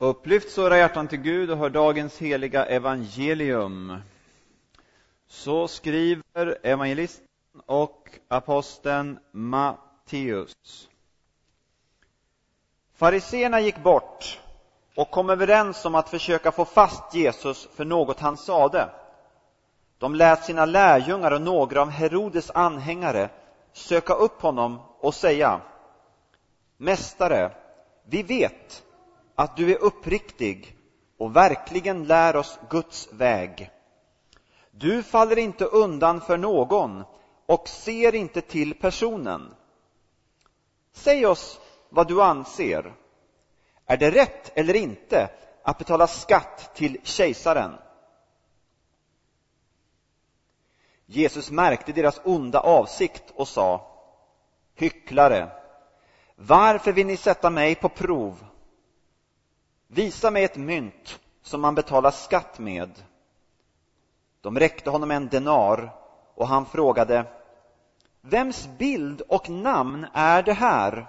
Upplyft era hjärtan till Gud och hör dagens heliga evangelium. Så skriver evangelisten och aposteln Matteus. Fariseerna gick bort och kom överens om att försöka få fast Jesus för något han sade. De lät sina lärjungar och några av Herodes anhängare söka upp honom och säga Mästare, vi vet att du är uppriktig och verkligen lär oss Guds väg. Du faller inte undan för någon och ser inte till personen. Säg oss vad du anser. Är det rätt eller inte att betala skatt till kejsaren? Jesus märkte deras onda avsikt och sa Hycklare, varför vill ni sätta mig på prov? Visa mig ett mynt som man betalar skatt med. De räckte honom en denar och han frågade Vems bild och namn är det här?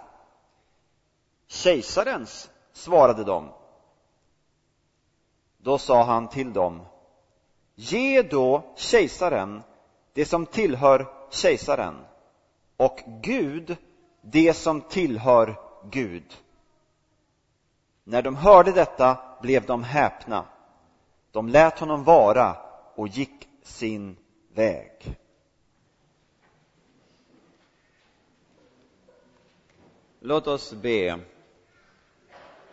Kejsarens, svarade de. Då sa han till dem Ge då kejsaren det som tillhör kejsaren och Gud det som tillhör Gud. När de hörde detta blev de häpna. De lät honom vara och gick sin väg. Låt oss be.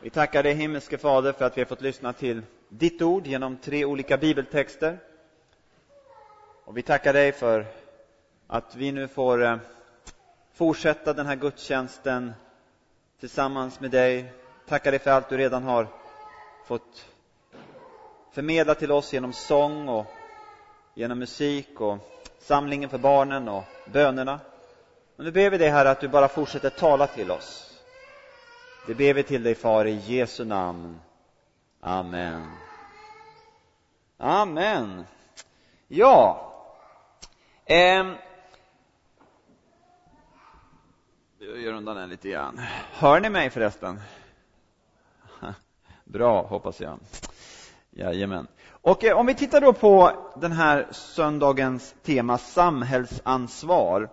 Vi tackar dig himmelske Fader för att vi har fått lyssna till ditt ord genom tre olika bibeltexter. Och vi tackar dig för att vi nu får eh, fortsätta den här gudstjänsten tillsammans med dig. Tackar dig för allt du redan har fått förmedla till oss genom sång och genom musik och samlingen för barnen och bönerna. Och nu ber vi dig, Herre, att du bara fortsätter tala till oss. Det ber vi till dig, Far, i Jesu namn. Amen. Amen. Ja, eh, jag gör undan den lite grann. Hör ni mig förresten? Bra, hoppas jag. Jajamän. Och eh, om vi tittar då på den här söndagens tema samhällsansvar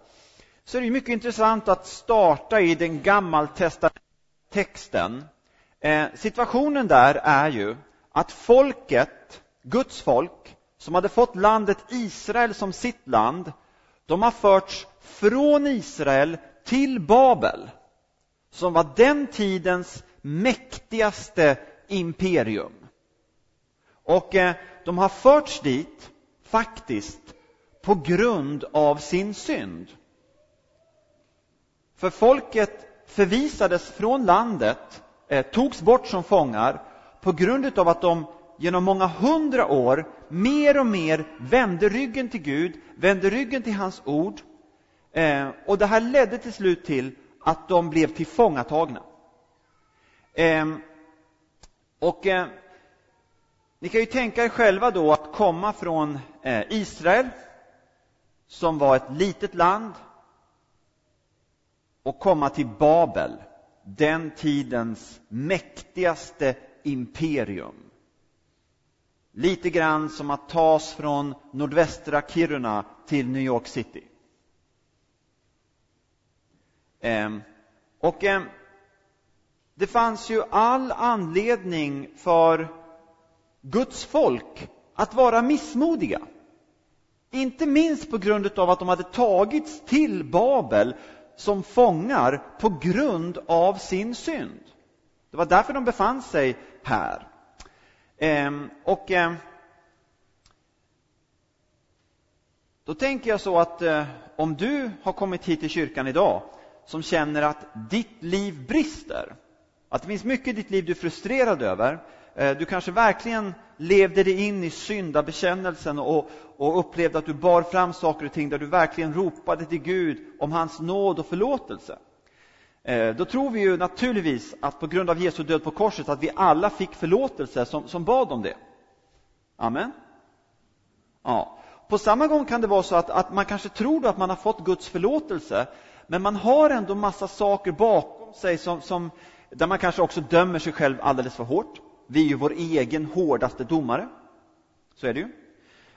så är det mycket intressant att starta i den gammaltestamentliga texten. Eh, situationen där är ju att folket, Guds folk, som hade fått landet Israel som sitt land, de har förts från Israel till Babel, som var den tidens mäktigaste imperium. Och eh, de har förts dit faktiskt på grund av sin synd. För folket förvisades från landet, eh, togs bort som fångar på grund av att de genom många hundra år mer och mer vände ryggen till Gud, vände ryggen till hans ord. Eh, och det här ledde till slut till att de blev tillfångatagna. Och eh, ni kan ju tänka er själva då att komma från eh, Israel, som var ett litet land, och komma till Babel, den tidens mäktigaste imperium. Lite grann som att tas från nordvästra Kiruna till New York City. Eh, och ehm, det fanns ju all anledning för Guds folk att vara missmodiga. Inte minst på grund av att de hade tagits till Babel som fångar på grund av sin synd. Det var därför de befann sig här. Ehm, och ehm, då tänker jag så att eh, om du har kommit hit till kyrkan idag som känner att ditt liv brister, att det finns mycket i ditt liv du är frustrerad över, eh, du kanske verkligen levde dig in i syndabekännelsen och, och upplevde att du bar fram saker och ting där du verkligen ropade till Gud om hans nåd och förlåtelse. Eh, då tror vi ju naturligtvis att på grund av Jesu död på korset att vi alla fick förlåtelse som, som bad om det. Amen. Ja. På samma gång kan det vara så att, att man kanske tror att man har fått Guds förlåtelse, men man har ändå massa saker bakom sig som, som, där man kanske också dömer sig själv alldeles för hårt. Vi är ju vår egen hårdaste domare. Så är det ju.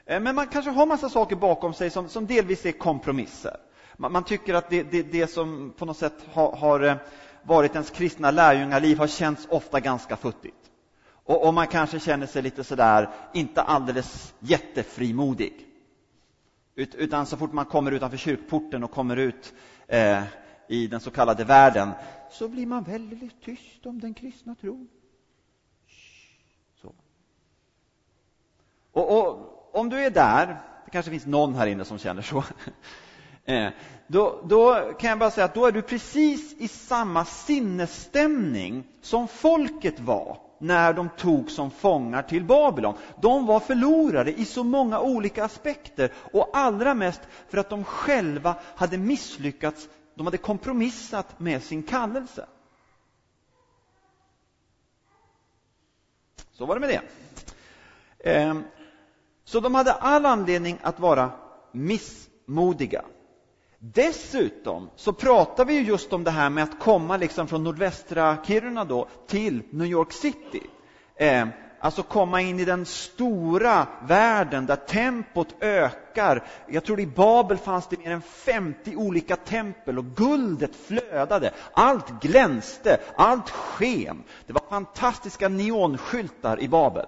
Eh, men man kanske har massa saker bakom sig som, som delvis är kompromisser. Man, man tycker att det, det, det, som på något sätt har, har varit ens kristna lärjungaliv har känts ofta ganska futtigt. Och, och man kanske känner sig lite sådär, inte alldeles jättefrimodig. Ut, utan så fort man kommer utanför kyrkporten och kommer ut eh, i den så kallade världen så blir man väldigt tyst om den kristna tron. Så. Och, och, om du är där, det kanske finns någon här inne som känner så, eh, då, då, kan jag bara säga att då är du precis i samma sinnesstämning som folket var när de tog som fångar till Babylon. De var förlorade i så många olika aspekter och allra mest för att de själva hade misslyckats, de hade kompromissat med sin kallelse. Så var det med det. Ehm, så de hade all anledning att vara missmodiga. Dessutom så pratar vi ju just om det här med att komma liksom från nordvästra Kiruna då till New York City. Eh, alltså komma in i den stora världen där tempot ökar. Jag tror i Babel fanns det mer än 50 olika tempel och guldet flödade. Allt glänste, allt sken. Det var fantastiska neonskyltar i Babel.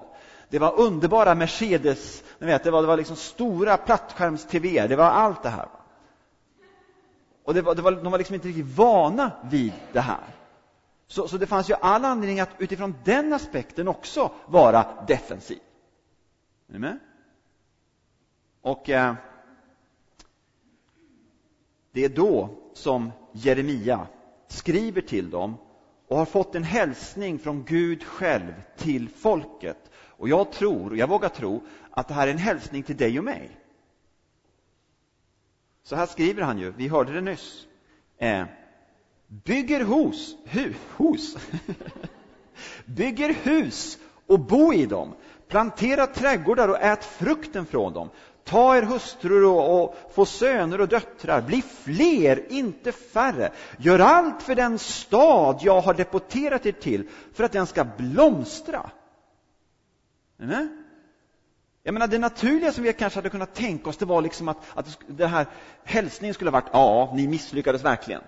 Det var underbara Mercedes, ni vet, det var, det var liksom stora plattskärms-tv, det var allt det här. Och det var, det var, de var liksom inte riktigt vana vid det här. Så, så det fanns ju all anledning att utifrån den aspekten också vara defensiv. Är ni med? Och eh, det är då som Jeremia skriver till dem och har fått en hälsning från Gud själv till folket. Och jag tror, och jag vågar tro, att det här är en hälsning till dig och mig. Så här skriver han ju, vi hörde det nyss. Eh, bygger hus, hu, hus. bygger hus och bo i dem. Plantera trädgårdar och ät frukten från dem. Ta er hustrur och, och få söner och döttrar. Bli fler, inte färre. Gör allt för den stad jag har deporterat er till för att den ska blomstra. Mm. Jag menar, det naturliga som vi kanske hade kunnat tänka oss, det var liksom att, att det här hälsningen skulle ha varit, ja, ni misslyckades verkligen.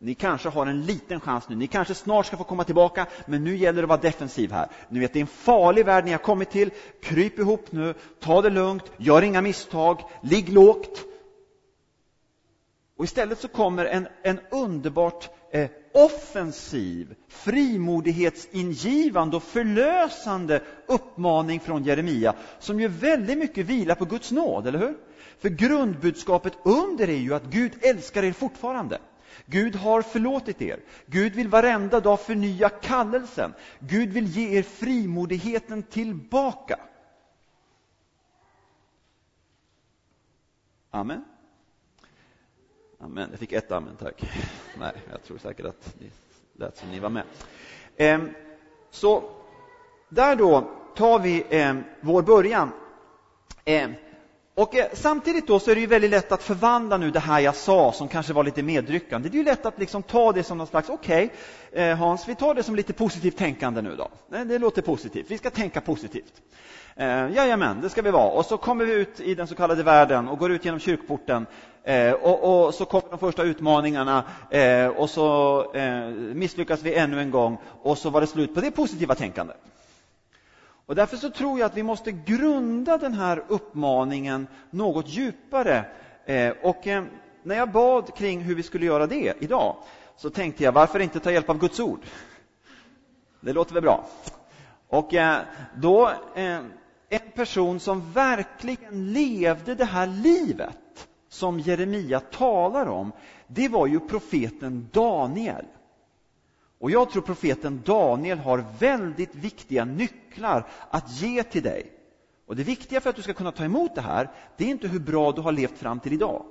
Ni kanske har en liten chans nu, ni kanske snart ska få komma tillbaka, men nu gäller det att vara defensiv här. Ni vet, det är en farlig värld ni har kommit till. Kryp ihop nu, ta det lugnt, gör inga misstag, ligg lågt. Och istället så kommer en, en underbart eh, offensiv, frimodighetsingivande och förlösande uppmaning från Jeremia som ju väldigt mycket vilar på Guds nåd, eller hur? För grundbudskapet under är ju att Gud älskar er fortfarande. Gud har förlåtit er. Gud vill varenda dag förnya kallelsen. Gud vill ge er frimodigheten tillbaka. Amen. Amen. Jag fick ett amen, tack. Nej, jag tror säkert att det lät som ni var med. Ehm, så där då tar vi ehm, vår början. Ehm, och eh, samtidigt då så är det ju väldigt lätt att förvandla nu det här jag sa som kanske var lite medryckande. Det är ju lätt att liksom ta det som någon slags, okej okay, Hans, vi tar det som lite positivt tänkande nu då. Eh, det låter positivt, vi ska tänka positivt. Eh, jajamän, det ska vi vara. Och så kommer vi ut i den så kallade världen och går ut genom kyrkporten. Eh, och, och, så kommer de första utmaningarna eh, och så eh, misslyckas vi ännu en gång och så var det slut på det positiva tänkandet. Och därför så tror jag att vi måste grunda den här uppmaningen något djupare. Eh, och eh, när jag bad kring hur vi skulle göra det idag så tänkte jag, varför inte ta hjälp av Guds ord? Det låter väl bra? Och eh, då en person som verkligen levde det här livet som Jeremia talar om, det var ju profeten Daniel. Och jag tror profeten Daniel har väldigt viktiga nycklar att ge till dig. Och det viktiga för att du ska kunna ta emot det här, det är inte hur bra du har levt fram till idag.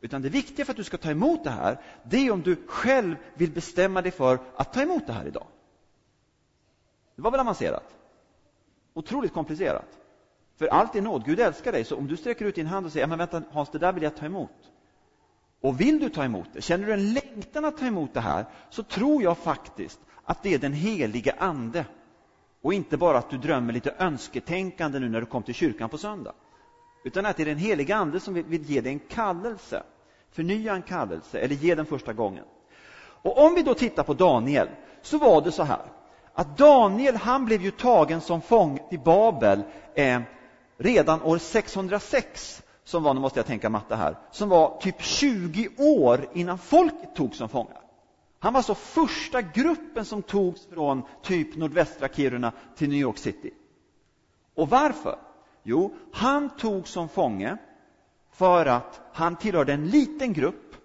Utan det viktiga för att du ska ta emot det här, det är om du själv vill bestämma dig för att ta emot det här idag. Det var väl avancerat? Otroligt komplicerat. För allt är nåd. Gud älskar dig. Så om du sträcker ut din hand och säger, men vänta Hans, det där vill jag ta emot. Och vill du ta emot det, känner du en längtan att ta emot det här, så tror jag faktiskt att det är den helige Ande Och inte bara att du drömmer lite önsketänkande nu när du kom till kyrkan på söndag. Utan att det är den helige Ande som vill ge dig en kallelse, förnya en kallelse eller ge den första gången. Och om vi då tittar på Daniel så var det så här att Daniel han blev ju tagen som fånge till Babel eh, redan år 606 som var, nu måste jag tänka matte här, som var typ 20 år innan folket togs som fångar. Han var så första gruppen som togs från typ nordvästra Kiruna till New York City. Och varför? Jo, han togs som fånge för att han tillhörde en liten grupp.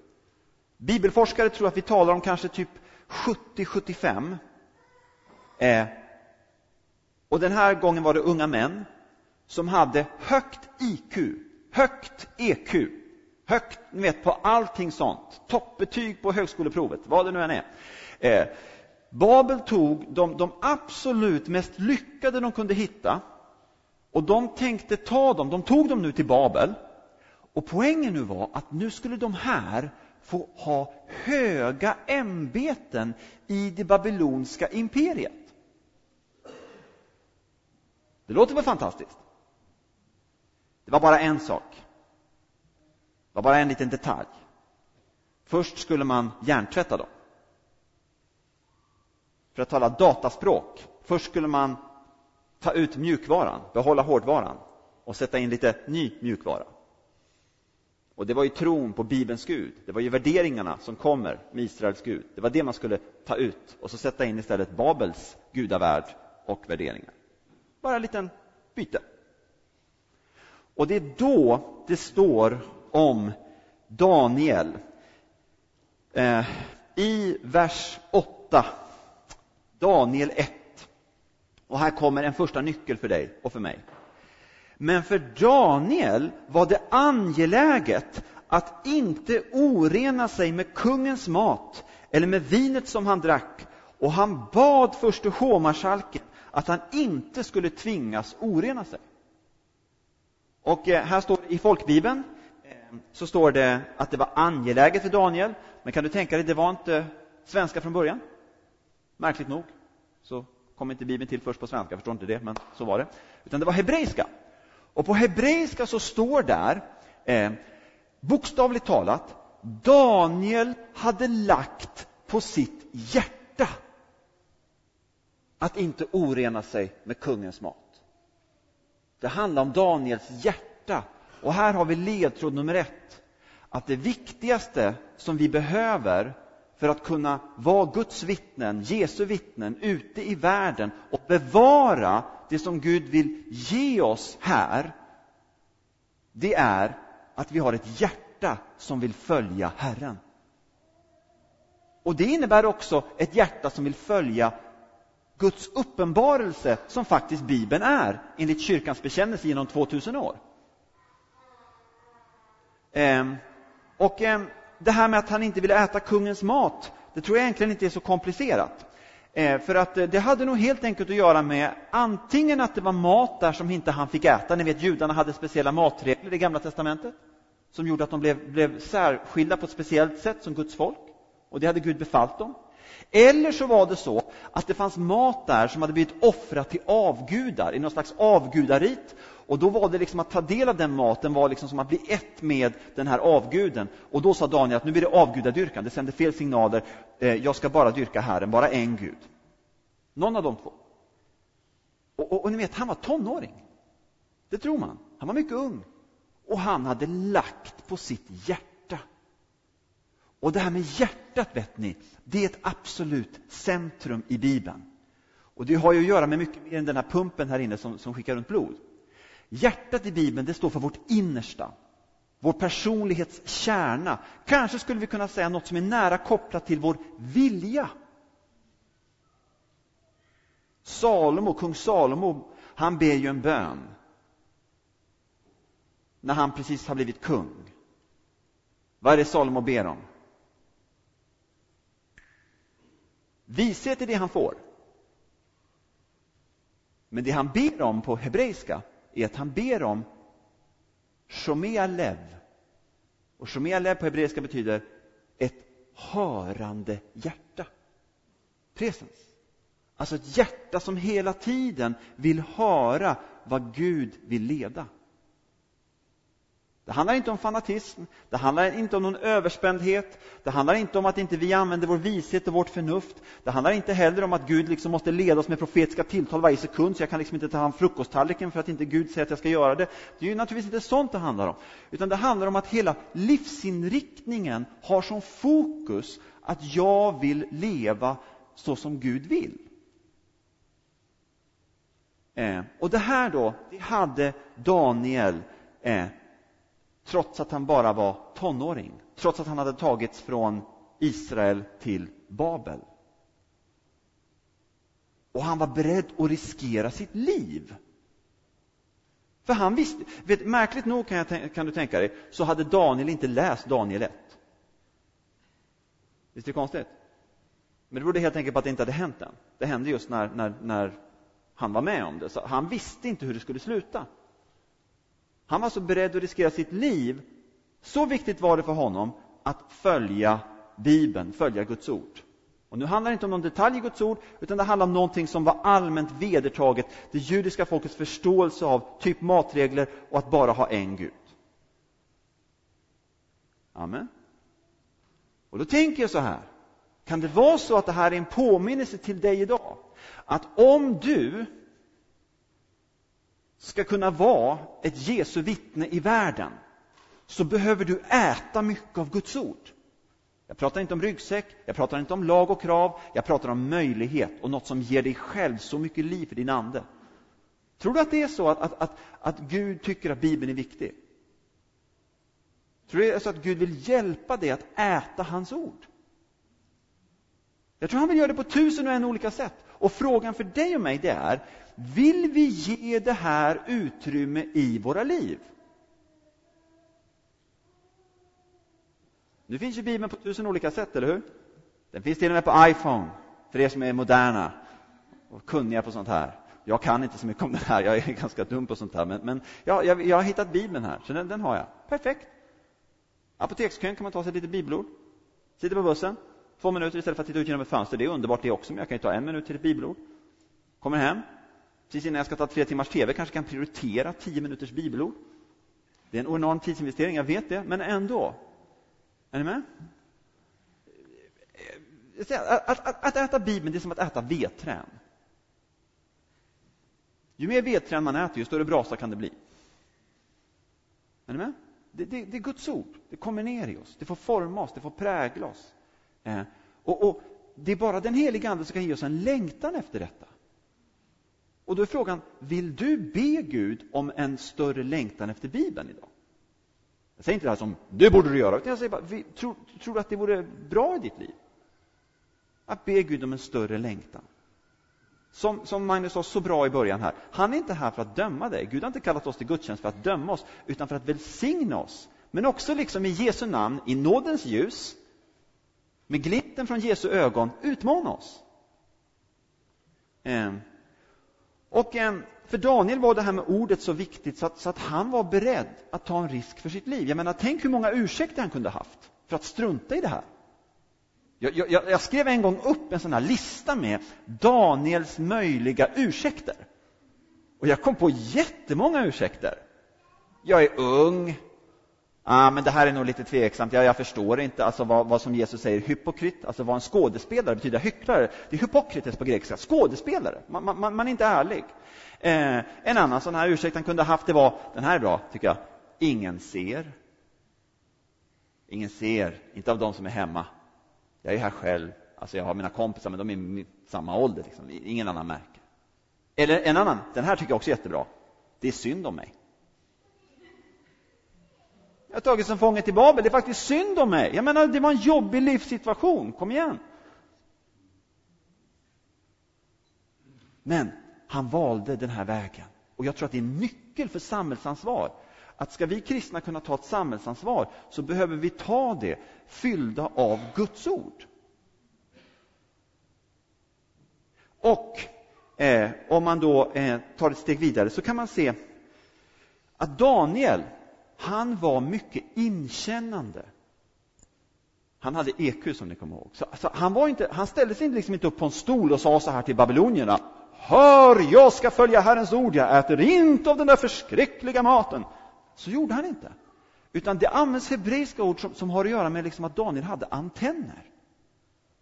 Bibelforskare tror att vi talar om kanske typ 70-75. Eh, och den här gången var det unga män som hade högt IQ, högt EQ, högt ni vet, på allting sånt. Toppbetyg på högskoleprovet, vad det nu än är. Eh, Babel tog de, de absolut mest lyckade de kunde hitta och de tänkte ta dem, de tog dem nu till Babel. Och poängen nu var att nu skulle de här få ha höga ämbeten i det babyloniska imperiet. Det låter väl fantastiskt? Det var bara en sak. Det var bara en liten detalj. Först skulle man hjärntvätta dem. För att tala dataspråk. Först skulle man ta ut mjukvaran, behålla hårdvaran och sätta in lite ny mjukvara. Och det var ju tron på Bibelns Gud, det var ju värderingarna som kommer med Israels Gud. Det var det man skulle ta ut och så sätta in istället Babels gudavärld och värderingar. Bara en liten byte. Och det är då det står om Daniel eh, i vers 8, Daniel 1. Och här kommer en första nyckel för dig och för mig. Men för Daniel var det angeläget att inte orena sig med kungens mat eller med vinet som han drack och han bad förste hovmarskalken att han inte skulle tvingas orena sig. Och eh, här står i folkbibeln eh, så står det att det var angeläget för Daniel, men kan du tänka dig, det var inte svenska från början? Märkligt nog så kom inte Bibeln till först på svenska, jag förstår inte det, men så var det. Utan det var hebreiska. Och på hebreiska så står där, eh, bokstavligt talat, Daniel hade lagt på sitt hjärta att inte orena sig med kungens mat. Det handlar om Daniels hjärta. Och här har vi ledtråd nummer ett. Att det viktigaste som vi behöver för att kunna vara Guds vittnen, Jesu vittnen, ute i världen och bevara det som Gud vill ge oss här, det är att vi har ett hjärta som vill följa Herren. Och det innebär också ett hjärta som vill följa Guds uppenbarelse som faktiskt Bibeln är enligt kyrkans bekännelse genom 2000 år. Ehm, och ehm, det här med att han inte ville äta kungens mat, det tror jag egentligen inte är så komplicerat. Ehm, för att eh, det hade nog helt enkelt att göra med antingen att det var mat där som inte han fick äta. Ni vet, judarna hade speciella matregler i Gamla testamentet som gjorde att de blev, blev särskilda på ett speciellt sätt som Guds folk. Och det hade Gud befallt dem. Eller så var det så att det fanns mat där som hade blivit offrat till avgudar i någon slags avgudarit. Och då var det liksom att ta del av den maten var liksom som att bli ett med den här avguden. Och då sa Daniel att nu blir det avgudadyrkan, det sänder fel signaler. Eh, jag ska bara dyrka Herren, bara en Gud. Någon av de två. Och, och, och ni vet, han var tonåring. Det tror man. Han var mycket ung. Och han hade lagt på sitt hjärta och det här med hjärtat, vet ni, det är ett absolut centrum i Bibeln. Och det har ju att göra med mycket mer än den här pumpen här inne som, som skickar runt blod. Hjärtat i Bibeln, det står för vårt innersta, vår personlighets kärna. Kanske skulle vi kunna säga något som är nära kopplat till vår vilja. Salomo, kung Salomo, han ber ju en bön när han precis har blivit kung. Vad är det Salomo ber om? Vishet är det han får. Men det han ber om på hebreiska är att han ber om Shomea lev. Och Shomea lev på hebreiska betyder ett hörande hjärta. Presens. Alltså ett hjärta som hela tiden vill höra vad Gud vill leda. Det handlar inte om fanatism, det handlar inte om någon överspändhet, det handlar inte om att inte vi använder vår vishet och vårt förnuft. Det handlar inte heller om att Gud liksom måste leda oss med profetiska tilltal varje sekund, så jag kan liksom inte ta hand frukosttallriken för att inte Gud säger att jag ska göra det. Det är ju naturligtvis inte sånt det handlar om, utan det handlar om att hela livsinriktningen har som fokus att jag vill leva så som Gud vill. Eh, och det här då, det hade Daniel eh, trots att han bara var tonåring, trots att han hade tagits från Israel till Babel. Och han var beredd att riskera sitt liv. För han visste, vet, märkligt nog kan, jag, kan du tänka dig, så hade Daniel inte läst Daniel 1. Visst är det konstigt? Men det berodde helt enkelt på att det inte hade hänt än. Det hände just när, när, när han var med om det. Så han visste inte hur det skulle sluta. Han var så beredd att riskera sitt liv. Så viktigt var det för honom att följa Bibeln, följa Guds ord. Och nu handlar det inte om någon detalj i Guds ord, utan det handlar om någonting som var allmänt vedertaget, det judiska folkets förståelse av typ matregler och att bara ha en Gud. Amen. Och då tänker jag så här, kan det vara så att det här är en påminnelse till dig idag? Att om du ska kunna vara ett Jesu vittne i världen så behöver du äta mycket av Guds ord. Jag pratar inte om ryggsäck, jag pratar inte om lag och krav, jag pratar om möjlighet och något som ger dig själv så mycket liv för din ande. Tror du att det är så att, att, att, att Gud tycker att Bibeln är viktig? Tror du det är så att Gud vill hjälpa dig att äta hans ord? Jag tror han vill göra det på tusen och en olika sätt. Och frågan för dig och mig det är, vill vi ge det här utrymme i våra liv? Nu finns ju Bibeln på tusen olika sätt, eller hur? Den finns till och med på iPhone, för er som är moderna och kunniga på sånt här. Jag kan inte så mycket om det här, jag är ganska dum på sånt här, men, men ja, jag, jag, har hittat Bibeln här, så den, den har jag. Perfekt. Apotekskön kan man ta sig lite bibelord. Sitter på bussen, två minuter istället för att titta ut genom ett fönster. Det är underbart det också, men jag kan ju ta en minut till ett bibelord. Kommer hem, precis innan jag ska ta tre timmars TV, kanske kan prioritera tio minuters bibelord. Det är en enorm tidsinvestering, jag vet det, men ändå. Är ni med? Att, att, att äta Bibeln det är som att äta vedträn. Ju mer vedträn man äter, ju större brasa kan det bli. Är ni med? Det, det, det, är Guds ord. Det kommer ner i oss. Det får forma oss, det får prägla oss. Eh, och, och, Det är bara den heliga Ande som kan ge oss en längtan efter detta. Och då är frågan, vill du be Gud om en större längtan efter Bibeln idag? Jag säger inte det här som, det borde du göra, jag säger bara, tror, tror du att det vore bra i ditt liv? Att be Gud om en större längtan. Som, som Magnus sa så bra i början här, han är inte här för att döma dig. Gud har inte kallat oss till gudstjänst för att döma oss, utan för att välsigna oss. Men också liksom i Jesu namn, i nådens ljus, med glimten från Jesu ögon, utmana oss. Eh, och eh, för Daniel var det här med ordet så viktigt så att, så att, han var beredd att ta en risk för sitt liv. Jag menar, tänk hur många ursäkter han kunde haft för att strunta i det här. Jag, jag, jag skrev en gång upp en sån här lista med Daniels möjliga ursäkter. Och jag kom på jättemånga ursäkter. Jag är ung, ah, men det här är nog lite tveksamt, jag, jag förstår inte alltså vad, vad, som Jesus säger, hypokrit, alltså vad en skådespelare betyder, hycklare, det är hypokrites på grekiska, skådespelare, man, man, man är inte ärlig. Eh, en annan sån här ursäkt han kunde ha haft, det var, den här är bra tycker jag, ingen ser. Ingen ser, inte av de som är hemma. Jag är här själv, alltså jag har mina kompisar, men de är i samma ålder, liksom. ingen annan märker. Eller en annan, den här tycker jag också är jättebra, det är synd om mig. Jag har tagits som fånge till Babel. Det är faktiskt synd om mig. Jag menar, det var en jobbig livssituation. Kom igen. Men han valde den här vägen. Och jag tror att det är en nyckel för samhällsansvar. Att ska vi kristna kunna ta ett samhällsansvar så behöver vi ta det fyllda av Guds ord. Och eh, om man då eh, tar ett steg vidare så kan man se att Daniel han var mycket inkännande. Han hade EQ som ni kommer ihåg. Så, alltså, han, var inte, han ställde sig liksom inte upp på en stol och sa så här till babylonierna. Hör, jag ska följa Herrens ord, jag äter inte av den där förskräckliga maten. Så gjorde han inte. Utan det används hebreiska ord som, som har att göra med liksom att Daniel hade antenner.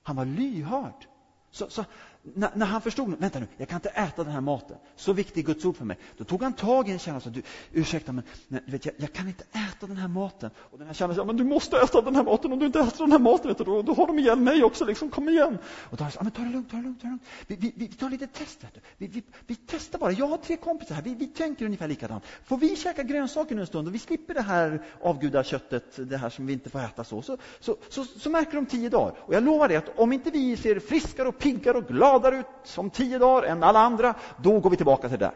Han var lyhörd. Så, så när, när, han förstod, vänta nu, jag kan inte äta den här maten, så viktig Guds ord för mig, då tog han tag i en kärna och sa, du, ursäkta, men, men vet, jag, jag, kan inte äta den här maten. Och den här kärnan sa, men du måste äta den här maten, om du inte äter den här maten, vet du, då, då har de ihjäl mig också, liksom, kom igen. Och då sa, men ta det lugnt, ta det lugnt, ta det lugnt. Vi, vi, vi tar lite test, vet du. Vi, vi, vi testar bara, jag har tre kompisar här, vi, vi tänker ungefär likadant. Får vi käka grönsaker nu en stund och vi slipper det här avgudaköttet, det här som vi inte får äta så, så, så, så, så märker de tio dagar. Och jag lovar dig att om inte vi ser friskare och piggare och gladare ut om tio dagar än alla andra, då går vi tillbaka till det där.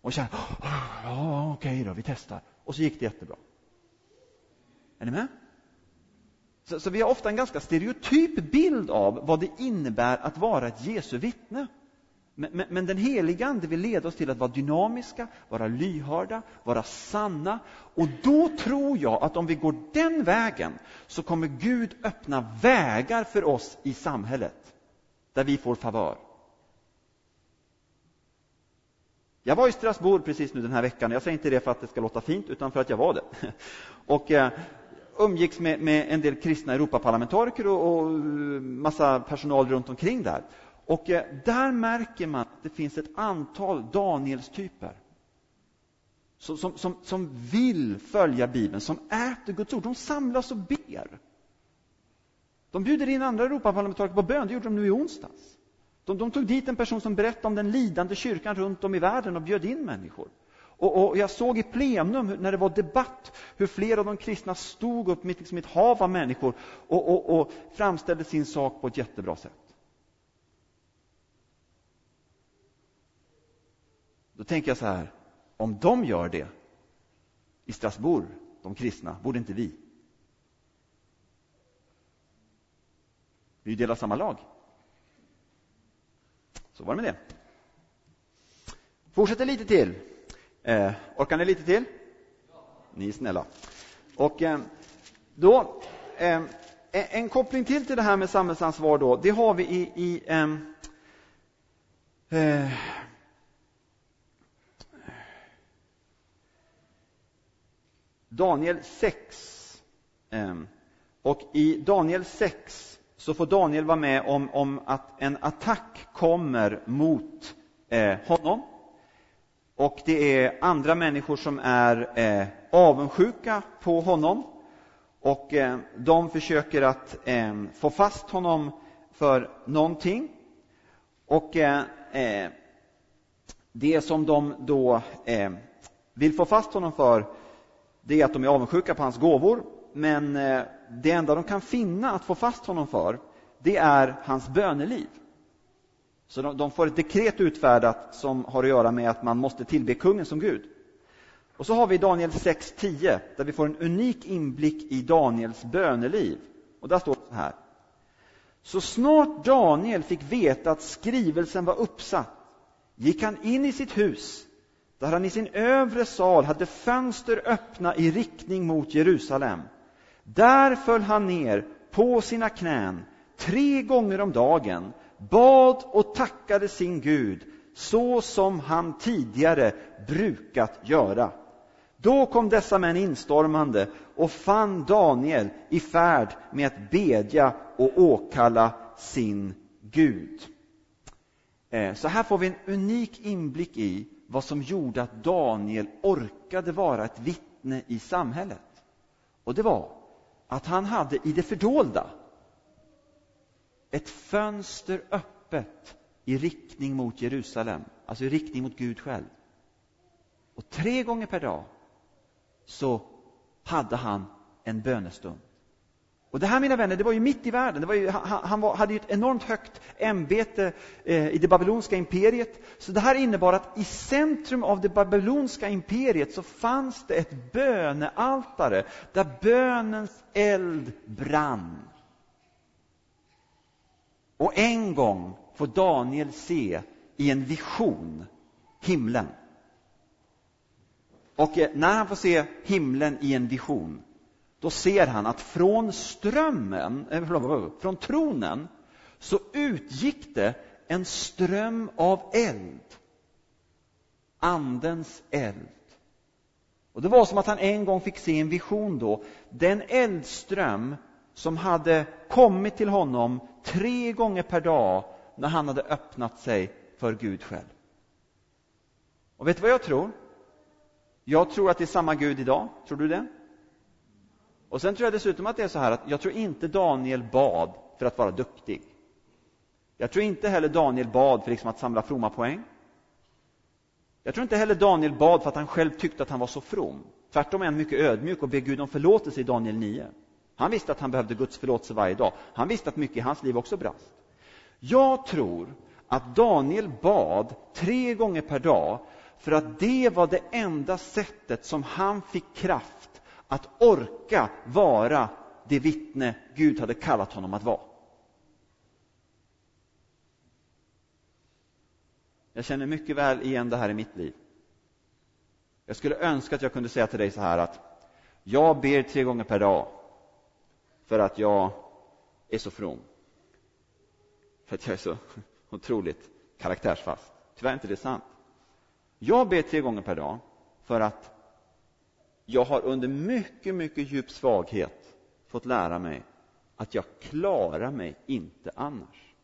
Och känner, ja okej då, vi testar. Och så gick det jättebra. Är ni med? Så, så, vi har ofta en ganska stereotyp bild av vad det innebär att vara ett Jesu vittne. Men, men, men, den heliga Ande vill leda oss till att vara dynamiska, vara lyhörda, vara sanna. Och då tror jag att om vi går den vägen så kommer Gud öppna vägar för oss i samhället där vi får favör. Jag var i Strasbourg precis nu den här veckan. Jag säger inte det för att det ska låta fint, utan för att jag var det. Och eh, umgicks med, med en del kristna Europaparlamentariker och, och massa personal runt omkring där. Och eh, där märker man att det finns ett antal Danielstyper som, som, som, som vill följa Bibeln, som äter Guds ord. De samlas och ber. De bjuder in andra Europaparlamentariker på bön, det gjorde de nu i onsdags. De, de, tog dit en person som berättade om den lidande kyrkan runt om i världen och bjöd in människor. Och, och jag såg i plenum, när det var debatt, hur flera av de kristna stod upp mitt, liksom ett hav av människor och, och, och framställde sin sak på ett jättebra sätt. Då tänker jag så här, om de gör det i Strasbourg, de kristna, borde inte vi? Vi delar samma lag. Så var det med det. Fortsätter lite till. Eh, orkar ni lite till? Ni är snälla. Och eh, då, eh, en koppling till till det här med samhällsansvar då, det har vi i, i eh, Daniel 6. Och i Daniel 6 så får Daniel vara med om, om att en attack kommer mot eh, honom. Och det är andra människor som är eh, avundsjuka på honom. Och eh, de försöker att eh, få fast honom för någonting. Och eh, eh, det som de då eh, vill få fast honom för, det är att de är avundsjuka på hans gåvor men eh, det enda de kan finna att få fast honom för, det är hans böneliv. Så de, får ett dekret utfärdat som har att göra med att man måste tillbe kungen som Gud. Och så har vi Daniel 6.10, där vi får en unik inblick i Daniels böneliv. Och där står det så här. Så snart Daniel fick veta att skrivelsen var uppsatt gick han in i sitt hus där han i sin övre sal hade fönster öppna i riktning mot Jerusalem. Där föll han ner på sina knän tre gånger om dagen, bad och tackade sin Gud så som han tidigare brukat göra. Då kom dessa män instormande och fann Daniel i färd med att bedja och åkalla sin Gud. Eh, så här får vi en unik inblick i vad som gjorde att Daniel orkade vara ett vittne i samhället. Och det var att han hade i det fördolda ett fönster öppet i riktning mot Jerusalem, alltså i riktning mot Gud själv. Och tre gånger per dag så hade han en bönestund. Och det här, mina vänner, det var ju mitt i världen. Det var ju, han, han var, hade ju ett enormt högt ämbete eh, i det babyloniska imperiet. Så det här innebar att i centrum av det babyloniska imperiet så fanns det ett bönealtare där bönens eld brann. Och en gång får Daniel se i en vision himlen. Och eh, när han får se himlen i en vision då ser han att från strömmen, eh, från tronen, så utgick det en ström av eld. Andens eld. Och Det var som att han en gång fick se en vision då. Den eldström som hade kommit till honom tre gånger per dag när han hade öppnat sig för Gud själv. Och vet du vad jag tror? Jag tror att det är samma Gud idag. Tror du det? Och sen tror jag dessutom att det är så här att jag tror inte Daniel bad för att vara duktig. Jag tror inte heller Daniel bad för liksom att samla fromma poäng. Jag tror inte heller Daniel bad för att han själv tyckte att han var så from. Tvärtom är han mycket ödmjuk och ber Gud om förlåtelse i Daniel 9. Han visste att han behövde Guds förlåtelse varje dag. Han visste att mycket i hans liv också brast. Jag tror att Daniel bad tre gånger per dag för att det var det enda sättet som han fick kraft att orka vara det vittne Gud hade kallat honom att vara. Jag känner mycket väl igen det här i mitt liv. Jag skulle önska att jag kunde säga till dig så här att jag ber tre gånger per dag för att jag är så from. För att jag är så otroligt karaktärsfast. Tyvärr är inte det sant. Jag ber tre gånger per dag för att jag har under mycket, mycket djup svaghet fått lära mig att jag klarar mig inte annars.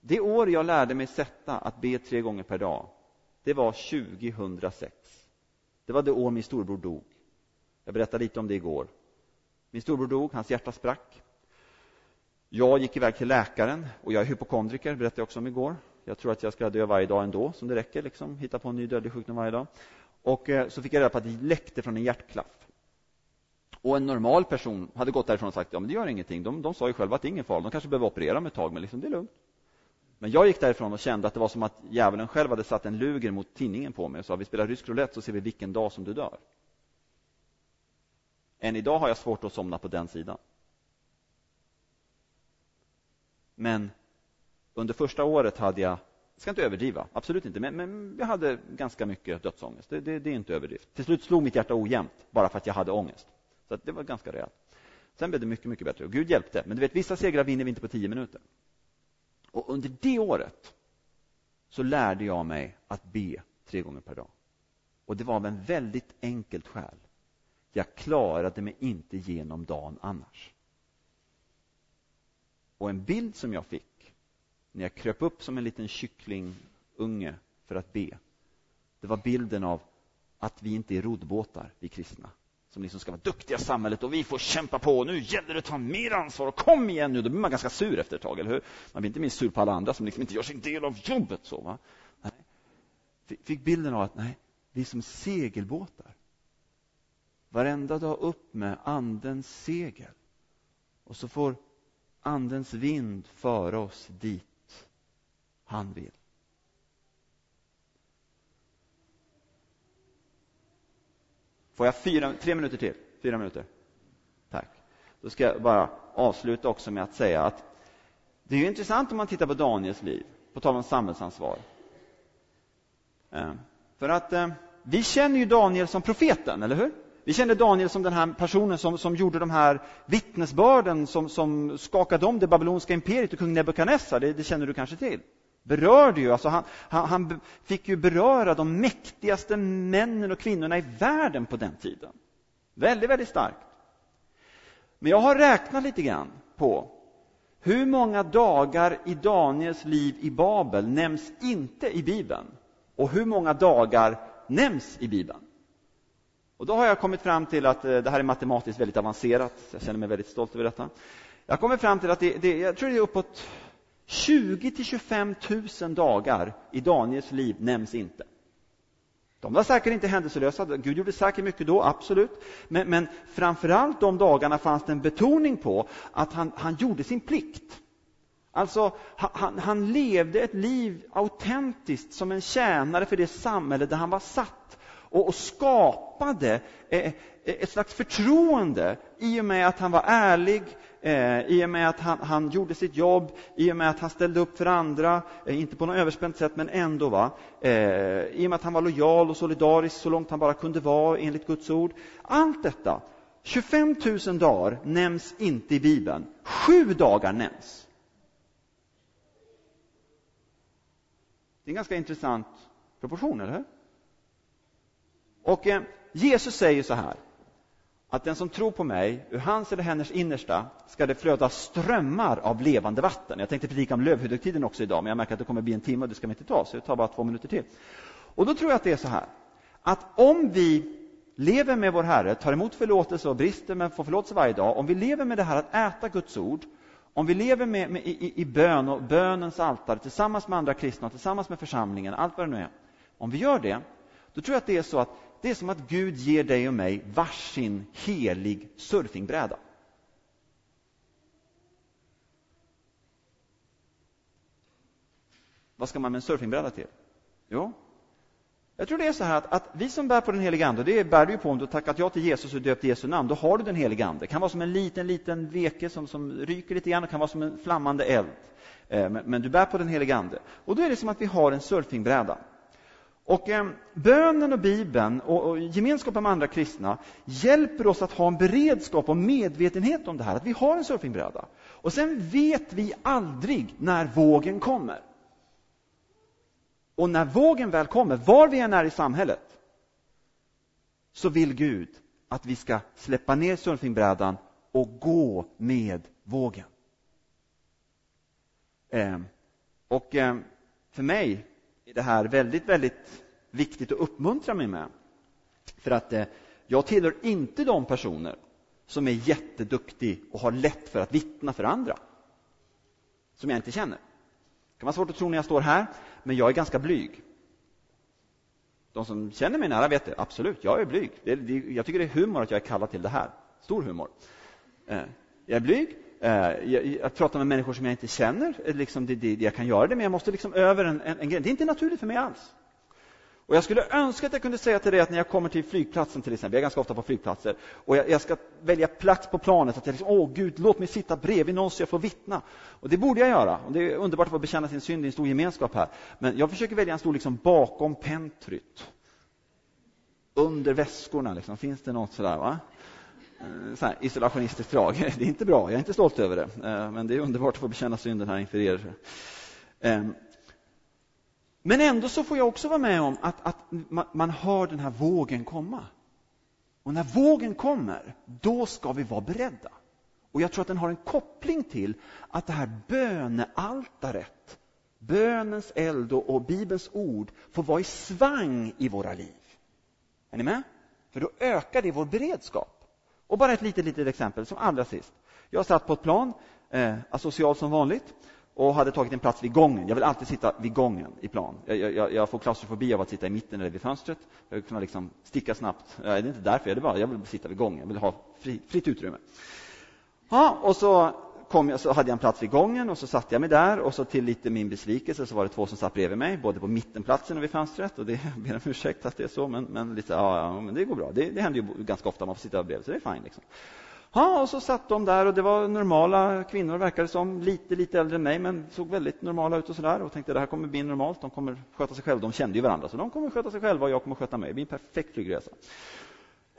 Det år jag lärde mig sätta att be tre gånger per dag, det var 2006. Det var det år min storbror dog. Jag berättade lite om det igår. Min storbror dog, hans hjärta sprack. Jag gick iväg till läkaren och jag är hypokondriker, berättade jag också om igår. Jag tror att jag ska dö varje dag ändå, som det räcker, liksom. hitta på en ny dödlig sjukdom varje dag. Och eh, så fick jag reda på att det läckte från en hjärtklaff. Och en normal person hade gått därifrån och sagt, ja men det gör ingenting. De, de sa ju själva att det är ingen fara, de kanske behöver operera om ett tag, men liksom, det är lugnt. Men jag gick därifrån och kände att det var som att djävulen själv hade satt en luger mot tinningen på mig och sa, vi spelar rysk roulette så ser vi vilken dag som du dör. Än idag har jag svårt att somna på den sidan. Men under första året hade jag ska inte överdriva, absolut inte, men, men jag hade ganska mycket dödsångest. Det, det, det, är inte överdrift. Till slut slog mitt hjärta ojämnt, bara för att jag hade ångest. Så det var ganska rejält. Sen blev det mycket, mycket bättre. Och Gud hjälpte. Men du vet, vissa segrar vinner vi inte på tio minuter. Och under det året så lärde jag mig att be tre gånger per dag. Och det var av en väldigt enkelt skäl. Jag klarade mig inte genom dagen annars. Och en bild som jag fick när jag kröp upp som en liten kycklingunge för att be, det var bilden av att vi inte är roddbåtar, vi kristna, som liksom ska vara duktiga i samhället och vi får kämpa på. Nu gäller det att ta mer ansvar och kom igen nu. Då blir man ganska sur efter ett tag, eller hur? Man blir inte minst sur på alla andra som liksom inte gör sin del av jobbet. Så, va? Nej. Fick bilden av att nej, vi är som segelbåtar. Varenda dag upp med Andens segel. Och så får Andens vind föra oss dit han vill. Får jag fyra, tre minuter till? Fyra minuter? Tack. Då ska jag bara avsluta också med att säga att det är ju intressant om man tittar på Daniels liv, på tal om samhällsansvar. Eh, för att eh, vi känner ju Daniel som profeten, eller hur? Vi känner Daniel som den här personen som, som gjorde de här vittnesbörden som, som skakade om det babyloniska imperiet och kung Nebukadnessar, det, det känner du kanske till berörde ju, alltså han, han, han, fick ju beröra de mäktigaste männen och kvinnorna i världen på den tiden. Väldigt, väldigt starkt. Men jag har räknat lite grann på hur många dagar i Daniels liv i Babel nämns inte i Bibeln och hur många dagar nämns i Bibeln. Och då har jag kommit fram till att eh, det här är matematiskt väldigt avancerat. Jag känner mig väldigt stolt över detta. Jag har kommit fram till att det, det jag tror det är uppåt 20 till 25 000 dagar i Daniels liv nämns inte. De var säkert inte händelselösa, Gud gjorde säkert mycket då, absolut. Men, men framförallt de dagarna fanns det en betoning på att han, han gjorde sin plikt. Alltså, han, han levde ett liv autentiskt som en tjänare för det samhälle där han var satt och, och skapade eh, eh ett slags förtroende i och med att han var ärlig, eh, i och med att han, han, gjorde sitt jobb, i och med att han ställde upp för andra, eh, inte på något överspänt sätt, men ändå. Va? Eh, I och med att han var lojal och solidarisk så långt han bara kunde vara enligt Guds ord. Allt detta, 25 000 dagar nämns inte i Bibeln. Sju dagar nämns. Det är en ganska intressant proportion, eller hur? Och eh, Jesus säger så här, att den som tror på mig, ur hans eller hennes innersta ska det flöda strömmar av levande vatten. Jag tänkte predika om lövhögtiden också idag, men jag märker att det kommer bli en timme och det ska vi inte ta, så det tar bara två minuter till. Och då tror jag att det är så här, att om vi lever med vår Herre, tar emot förlåtelse och brister men får förlåtelse varje dag, om vi lever med det här att äta Guds ord, om vi lever med, med i, i, bön och bönens altare tillsammans med andra kristna, tillsammans med församlingen, allt vad det nu är. Om vi gör det, då tror jag att det är så att det är som att Gud ger dig och mig varsin helig surfingbräda. Vad ska man med en surfingbräda till? Jo, jag tror det är så här att, att vi som bär på den helige Ande, det bär du ju på om du tackat ja till Jesus och döpt Jesu namn, då har du den helige Ande. Det kan vara som en liten, liten veke som, som ryker lite grann, det kan vara som en flammande eld. Eh, men, men, du bär på den helige Ande. Och då är det som att vi har en surfingbräda. Och eh, bönen och Bibeln och, och gemenskapen med andra kristna hjälper oss att ha en beredskap och medvetenhet om det här, att vi har en surfingbräda. Och sen vet vi aldrig när vågen kommer. Och när vågen väl kommer, var vi än är i samhället, så vill Gud att vi ska släppa ner surfingbrädan och gå med vågen. Eh, och eh, för mig är det här väldigt, väldigt viktigt att uppmuntra mig med. För att eh, jag tillhör inte de personer som är jätteduktig och har lätt för att vittna för andra. Som jag inte känner. Det kan vara svårt att tro när jag står här, men jag är ganska blyg. De som känner mig nära vet det, absolut, jag är blyg. Det, det, jag tycker det är humor att jag är kallad till det här. Stor humor. Eh, jag är blyg, Eh, jag, jag, pratar med människor som jag inte känner. Eh, liksom det, det, jag kan göra det, men jag måste liksom över en, en, en grej. Det är inte naturligt för mig alls. Och jag skulle önska att jag kunde säga till dig att när jag kommer till flygplatsen till exempel, jag är ganska ofta på flygplatser, och jag, jag ska välja plats på planet, att jag liksom, åh Gud, låt mig sitta bredvid någon så jag får vittna. Och det borde jag göra. Och det är underbart att få bekänna sin synd i en stor gemenskap här. Men jag försöker välja en stol liksom bakom pentryt. Under väskorna, liksom. finns det något sådär? Va? Eh, så här, isolationistiskt drag. Det är inte bra, jag är inte stolt över det. Eh, men det är underbart att få bekänna synden här inför er. Ehm, men ändå så får jag också vara med om att, att man hör den här vågen komma. Och när vågen kommer, då ska vi vara beredda. Och jag tror att den har en koppling till att det här bönealtaret, bönens eld och Bibelns ord får vara i svang i våra liv. Är ni med? För då ökar det vår beredskap. Och bara ett litet, litet exempel som allra sist. Jag satt på ett plan, eh, asocial som vanligt, och hade tagit en plats vid gången. Jag vill alltid sitta vid gången i plan. Jag, jag, jag får klaustrofobi av att sitta i mitten eller vid fönstret. Jag vill kunna liksom sticka snabbt. Det är inte därför, jag, det bara, jag vill sitta vid gången. Jag vill ha fri, fritt utrymme. Ja, och så, kom jag, så hade jag en plats vid gången och så satte jag mig där och så till lite min besvikelse så var det två som satt bredvid mig, både på mittenplatsen och vid fönstret. Och det jag ber om ursäkt att det är så, men, men, lite, ja, ja, men det går bra. Det, det händer ju ganska ofta, man får sitta bredvid, så det är fine. Liksom. Ja, och så satt de där och det var normala kvinnor verkade som, lite, lite äldre än mig, men såg väldigt normala ut och sådär och tänkte det här kommer bli normalt, de kommer sköta sig själva. De kände ju varandra, så de kommer sköta sig själva och jag kommer sköta mig. Det blir en perfekt flygresa.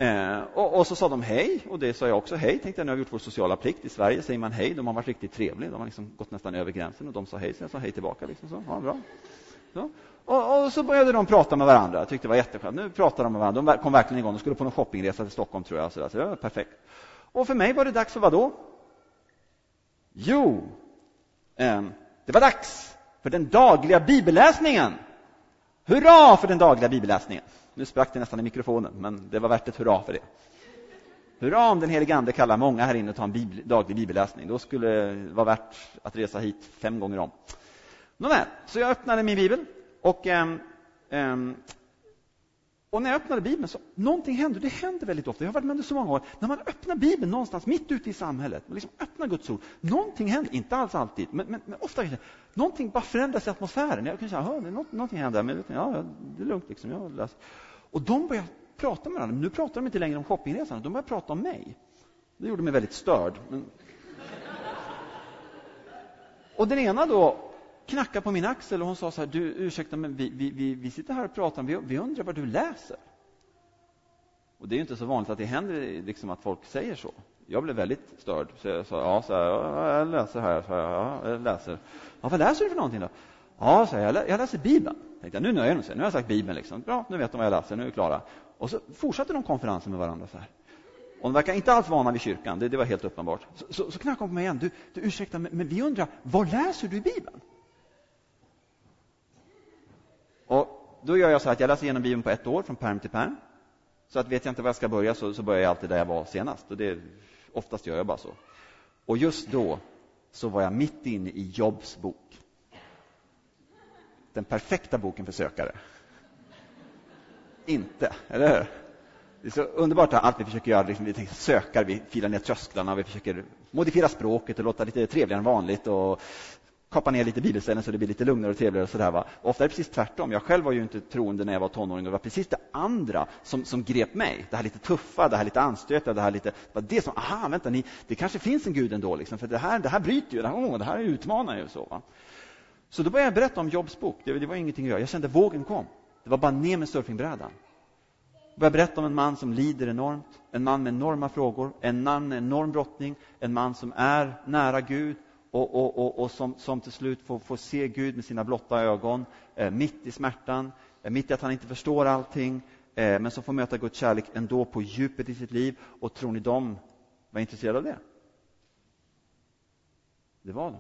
Eh, och, och, så sa de hej, och det sa jag också hej. Tänkte jag, nu har vi gjort vår sociala plikt. I Sverige säger man hej, de har varit riktigt trevliga. De har liksom gått nästan över gränsen och de sa hej, så jag sa hej tillbaka. Liksom så. Ja, bra. Så. Och, och, så började de prata med varandra. Jag tyckte det var jätteskönt. Nu pratar de med varandra. De kom verkligen igång. De skulle på någon shoppingresa till Stockholm, tror jag. Så, där. så det var perfekt. Och för mig var det dags för vad då? Jo, eh, det var dags för den dagliga bibelläsningen. Hurra för den dagliga bibelläsningen! Nu sprack det nästan i mikrofonen, men det var värt ett hurra för det. Hurra om den helige Ande kallar många här inne att ta en bibel, daglig bibelläsning. Då skulle det vara värt att resa hit fem gånger om. Nåväl, så jag öppnade min bibel och eh, eh, och när jag öppnade Bibeln så någonting hände. Det händer väldigt ofta. Jag har varit med det så många år. När man öppnar Bibeln någonstans mitt ute i samhället, man liksom öppnar Guds ord, någonting händer. Inte alls alltid, men, men, men ofta. Någonting bara förändras i atmosfären. Jag kan säga, det är något, någonting händer, men ja, det är lugnt liksom. Jag läser. Och de börjar prata med varandra. Nu pratar de inte längre om shoppingresan, de börjar prata om mig. Det gjorde mig väldigt störd. Men... och den ena då knackade på min axel och hon sa så här, du ursäkta men vi, vi, vi, vi sitter här och pratar, vi, vi undrar vad du läser. Och det är inte så vanligt att det händer liksom att folk säger så. Jag blev väldigt störd. Så jag sa, ja, så här, jag läser här. Så här, ja, jag läser. Ja, vad läser du för någonting då? Ja, så här, jag, läser Bibeln. Jag tänkte, nu nöjer de sig. Nu har jag sagt Bibeln. Liksom. Bra, nu vet de vad jag läser. Nu är vi klara. Och så fortsatte de konferensen med varandra. så här. Och de verkar inte alls vana vid kyrkan. Det, det var helt uppenbart. Så, så, så knackade hon på mig igen. Du, du ursäkta, men, men vi undrar, vad läser du i Bibeln? Och då gör jag så att jag läser igenom Bibeln på ett år, från perm till perm. Så att vet jag inte var jag ska börja så, så börjar jag alltid där jag var senast. Och det, oftast gör jag bara så. Och just då så var jag mitt inne i Jobs bok. Den perfekta boken för sökare. Inte, eller hur? Det är så underbart allt vi försöker göra, liksom, vi söker, vi filar ner trösklarna, vi försöker modifiera språket och låta lite trevligare än vanligt och kapa ner lite bibelställen så det blir lite lugnare och trevligare. Och sådär, va? Ofta är det precis tvärtom. Jag själv var ju inte troende när jag var tonåring. Det var precis det andra som, som grep mig. Det här lite tuffa, det här lite anstötliga, det här lite... Det var det som, aha, vänta, ni, det kanske finns en Gud ändå. Liksom, för det här, det här bryter ju, det här, oh, det här utmanar ju. Så, va? så då började jag berätta om Jobs bok. Det, det var ingenting att göra. Jag kände vågen kom. Det var bara ner med surfingbrädan. Jag började berätta om en man som lider enormt, en man med enorma frågor, en man med enorm brottning, en man som är nära Gud och, och, och, och som, som, till slut får, får, se Gud med sina blotta ögon, eh, mitt i smärtan, eh, mitt i att han inte förstår allting, eh, men som får möta Guds kärlek ändå på djupet i sitt liv. Och tror ni de var intresserade av det? Det var de.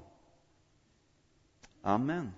Amen.